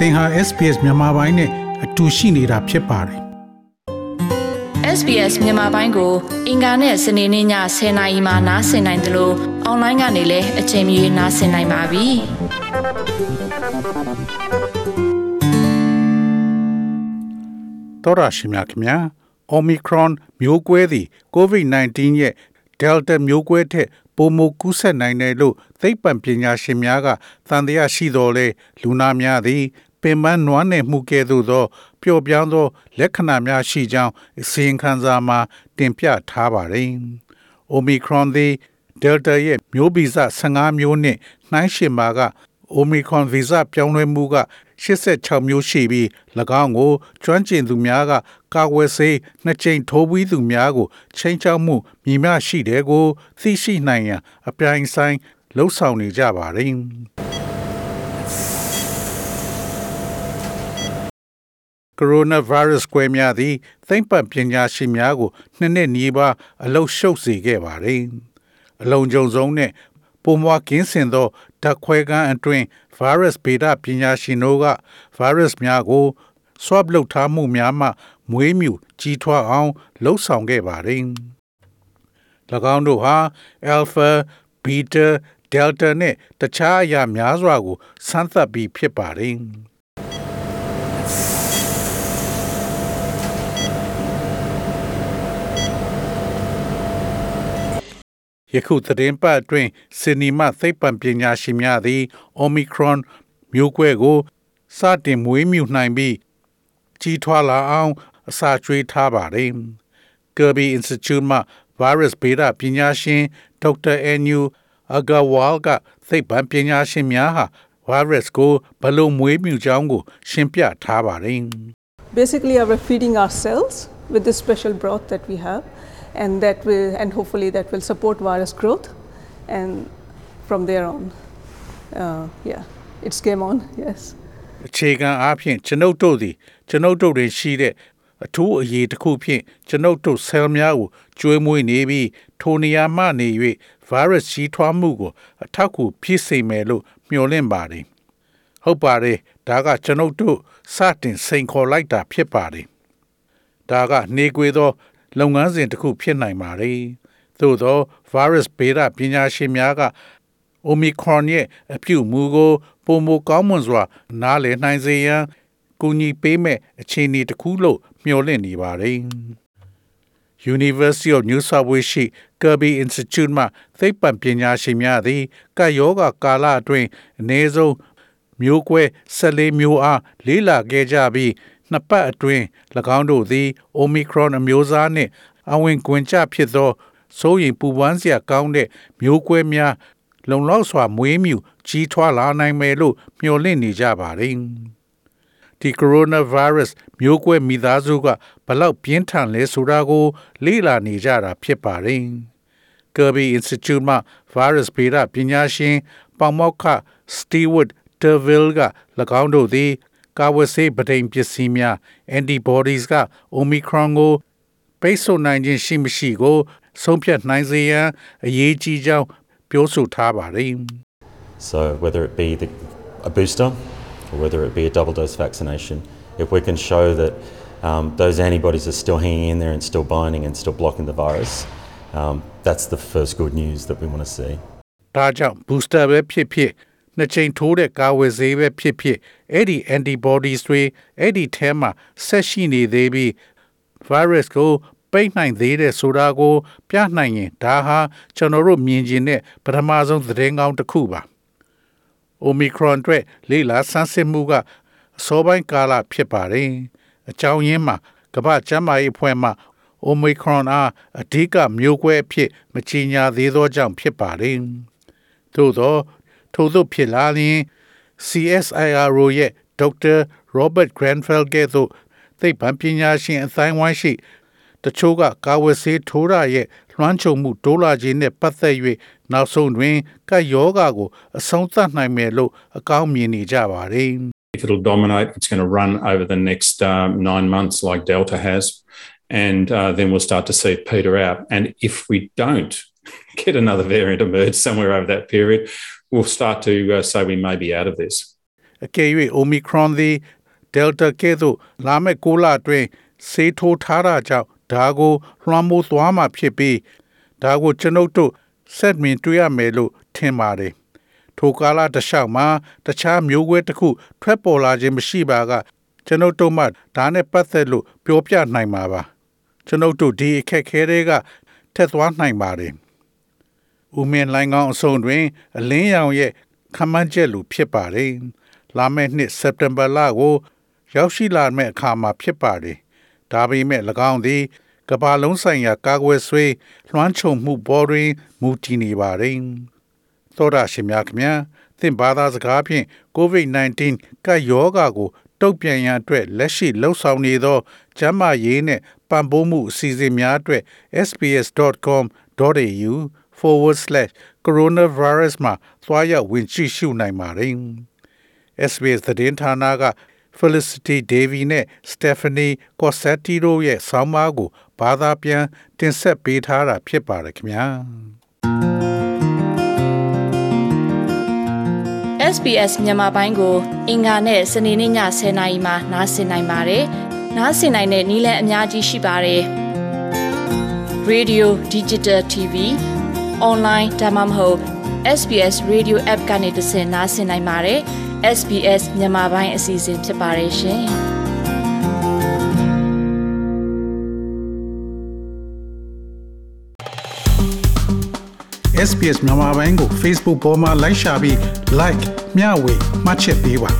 သင်ဟာ SPS မြန်မာပိုင်းနဲ့အတူရှိနေတာဖြစ်ပါတယ် SBS မြန်မာပိုင်းကို အင်ကာနဲ့စနေနေ့ည10:00နာရီမှနားဆင်နိုင်တယ်လို့အွန်လိုင်းကနေလည်းအချိန်မီနားဆင်နိုင်ပါပြီ။တော်ရရှိမြခင်ဗျာ Omicron မျိုးကွဲသည် COVID-19 ရဲ့ Delta မျိုးကွဲထက်ပိုမိုကူးစက်နိုင်တယ်လို့သိပ္ပံပညာရှင်များကသံသယရှိတော်လဲလူနာများသည် ပင်ပန်းနွမ်းနယ်မှုကဲ့သို့သောပျော့ပြောင်းသော လက္ခဏာများရှိကြောင်းအစီရင်ခံစာမှာ တင်ပြထားပါတယ်။ Omicron သည် Delta ရဲ့မျိုးဗီဇ15မျိုးနှင့်နှိုင်းယှဉ်ပါက Omicron ဗီဇပြောင်းလဲမှုက86မျိုးရှိပြီး၎င်းကို ကျွမ်းကျင်သူများက ကာကွယ်ဆေးနှစ်ကြိမ်ထိုးပြီးသူများကိုချိန်ချောက်မှုမြင်မရှိတဲ့ကို သိရှိနိုင်ရန် အပြိုင်ဆိုင်လှုပ်ဆောင်နေကြပါတယ်။ coronavirus ကွဲများသည်သိမ့်ပတ်ပညာရှင်များကိုနှစ်နှစ်နီးပါးအလုရှုပ်စေခဲ့ပါတယ်။အလုံးကြုံဆုံးနဲ့ပုံမွားကင်းစင်သောဓာတ်ခွဲခန်းအတွင်း virus ဗေဒပညာရှင်တို့က virus များကို swab လုပ်ထားမှုများမှ မွေးမြူကြီးထွားအောင်လှုံ့ဆော်ခဲ့ပါတယ်။၎င်းတို့ဟာ alpha, beta, delta နဲ့တခြားအရာများစွာကိုစမ်းသပ်ပြီးဖြစ်ပါတယ်။ ယခုသတင်းပတ်အတွင်းစင်နီမသိပ္ပံပညာရှင်များသည် Omicron မျိုးကွဲကိုစတင်မွေးမြူနိုင်ပြီးကြီးထွားလာအောင်အစာကျွေးထားပါတယ်။ Kirby Institute မှ virus ဗေဒပညာရှင် Dr. Anu Agarwal ကသိပ္ပံပညာရှင်များဟာ virus ကိုဘယ်လိုမွေးမြူကြောင်းကို ရှင်းပြထားပါတယ် Basically, we're feeding our cells with this special broth that we have, and that will, and hopefully that will support virus growth. And from there on, uh, yeah, it's game on. Yes. အခြေခံအားဖြင့်ကျွန်ုပ်တို့သည်ကျွန်ုပ်တို့တွင်ရှိတဲ့အထူးအရေးတစ်ခုဖြင့်ကျွန်ုပ်တို့ဆဲလ်များကိုကျွေးမွေးနေပြီးထိုနေရာမှနေ၍ virus ကြီးထွားမှုကိုအထောက်အကူဖြစ်စေမယ်လို့မျှော်လင့်ပါတယ်။ဟုတ်ပါတယ်ဒါကကျွန်ုပ်တို့စတင်စိန်ခေါ်လိုက်တာဖြစ်ပါတယ်။ ဒါကနေကွေသော လုပ်ငန်းစဉ်တစ်ခုဖြစ်နိုင်ပါတယ်။သို့သော virus ဗေဒပညာရှင်များက Omicron ရဲ့အပြုအမူကိုပုံမကောင်းမွန်စွာ နားလည်နိုင်စေရန်ကူညီပေးမဲ့အခြေအနေတစ်ခုလို့မျှော်လင့်နေပါတယ်။ University of New South Wales ရှိ Kirby Institute မှသိပ္ပံပညာရှင်များသည်ကပ်ရောဂါကာလအတွင်းအနည်းဆုံးမျိုးကွဲ14မျိုးအားလေးလာခဲ့ကြပြီး နှစ်ပတ်အတွင်း၎င်းတို့သည် Omicron အမျိုးအစားနှင့်အဝင်ကွင်ကြဖြစ်သောစိုးရိမ်ပူပန်းစရာကောင်းတဲ့မျိုးကွဲများလုံလောက်စွာမွေးမြူကြီးထွားလာနိုင်မယ်လို့မျှော်လင့်နေကြပါတယ်။ဒီ coronavirus မျိုးကွဲမိသားစုကဘလောက်ပြင်းထန်လဲဆိုတာကို လေ့လာနေကြတာဖြစ်ပါတယ်။ Kirby Institute မှ virus ဗေဒပညာရှင်ပေါမောက္ခ Stewart Terville က၎င်းတို့သည် ကာဝဆေးပဒိန်ပစ္စည်းများ antibodies က Omicron ကိုပိတ်ဆို့နိုင်ခြင်းရှိမရှိကိုဆုံးဖြတ်နိုင်စေရန်အရေးကြီးကြောင်းပြောဆိုထားပါတယ် So whether it be the, a booster or whether it be a double dose vaccination, if we can show that um, those antibodies are still hanging in there and still binding and still blocking the virus, um, that's the first good news that we want to see. ဒါကြောင့် booster ပဲဖြစ်ဖြစ် နှစ်ချိန်ထိုးတဲ့ကာဝယ်ဆေးပဲဖြစ်ဖြစ်အဲ့ဒီ antibodies တွေအဲ့ဒီထဲမှာဆက်ရှိနေသေးပြီး virus ကိုပိတ်နိုင်သေးတဲ့ဆိုတာကို ပြနိုင်ရင်ဒါဟာကျွန်တော်တို့မြင်ကျင်တဲ့ပထမဆုံးသတင်းကောင်းတစ်ခုပါ Omicron အတွက်လေ့လာဆန်းစစ်မှုကအစောပိုင်းကာလဖြစ်ပါတယ်အကြောင်းရင်းမှာကမ္ဘာ့ကျန်းမာရေးအဖွဲ့မှ Omicron အားအဓိကမျိုးကွဲအဖြစ်မချီညာသေးသောကြောင့်ဖြစ်ပါတယ်သို့သော ထို့သို့ဖြစ်လာရင် CSIRO ရဲ့ဒေါက်တာ Robert Grenfell ကဲ့သို့သိပ္ပံပညာရှင်အတိုင်းဝိုင်းရှိတချို့ကကာဝယ်ဆေးထိုးရရဲ့လွှမ်းခြုံမှုတိုးလာခြင်းနဲ့ပတ်သက်၍နောက်ဆုံးတွင်ကပ်ယောဂါကိုအဆုံးသတ်နိုင်မယ်လို့အကောင်းမြင်နေကြပါတယ် If it'll dominate, it's going to run over the next um, nine months, like Delta has, and uh, then we'll start to see it peter out. And if we don't get another variant emerge somewhere over that period, we'll start to uh, say we may be out of this. အကယ်၍ Omicron သည် Delta ကဲ့သို့လာမယ့်6လအတွင်းဆေးထိုးထားတာကြောင့်ဒါကိုလွှမ်းမိုးသွားမှာဖြစ်ပြီးဒါကိုကျွန်ုပ်တို့ဆက်မြင်တွေ့ရမယ်လို့ထင်ပါတယ်။ထိုကာလတစ်လျှောက်မှာတခြားမျိုးကွဲတစ်ခုထွက်ပေါ်လာခြင်းမရှိပါကကျွန်ုပ်တို့မှဒါနဲ့ပတ်သက်လို့ပြောပြနိုင်မှာပါ။ကျွန်ုပ်တို့ဒီအခက်ခဲတွေကထက်သွားနိုင်ပါတယ်။ ဦးမင်းလိုင်းကောင်းအစုံတွင် အလင်းရောင်ရဲ့ခမ်းမန်းချက်လိုဖြစ်ပါတယ်။လာမယ့်နှစ်စက်တင်ဘာလကို ရောက်ရှိလာမယ့်အခါမှာဖြစ်ပါတယ်။ဒါပေမဲ့၎င်းသည်ကမ္ဘာလုံးဆိုင်ရာကာကွယ်ဆွေးလွှမ်းခြုံမှုပေါ်တွင်မူတည်နေပါတယ်။သောတာရှင်များခင်ဗျာသင်ဘာသာစကားဖြင့် COVID-19 ကပ်ရောဂါကို တုံ့ပြန်ရန်အတွက်လက်ရှိလှုပ်ဆောင်နေသောကျန်းမာရေးနှင့်ပံ့ပိုးမှုအစီအစဉ်များအတွက် sbs.com.au forward slash coronavirus မှာ သွားရောက်ဝင်ကြည့်ရှုနိုင်ပါတယ်။ SBS သတင်းဌာနက Felicity Davy နဲ့ Stephanie Cossetti တို့ရဲ့ဆောင်းပါးကိုဘာသာပြန်တင်ဆက်ပေးထားတာဖြစ်ပါတယ်ခင်ဗျာ SBS မြန်မာပိုင်းကို အင်ကာနဲ့စနေနေ့ည10:00နာရီမှနားဆင်နိုင်ပါတယ်။နားဆင်နိုင်တဲ့နည်းလမ်းအများကြီးရှိပါတယ်။ Radio Digital TV Online ဒါမှမဟုတ် SBS Radio App ကနေတဆင့်နားဆင်နိုင်ပါတယ်။ SBS မြန်မာပိုင်းအစီအစဉ်ဖြစ်ပါတယ်ရှင်။ SBS မြန်မာပိုင်းကို Facebook ပေါ်မှာ like ရှာပြီး like မျှဝေမှတ်ချက်ပေးပါ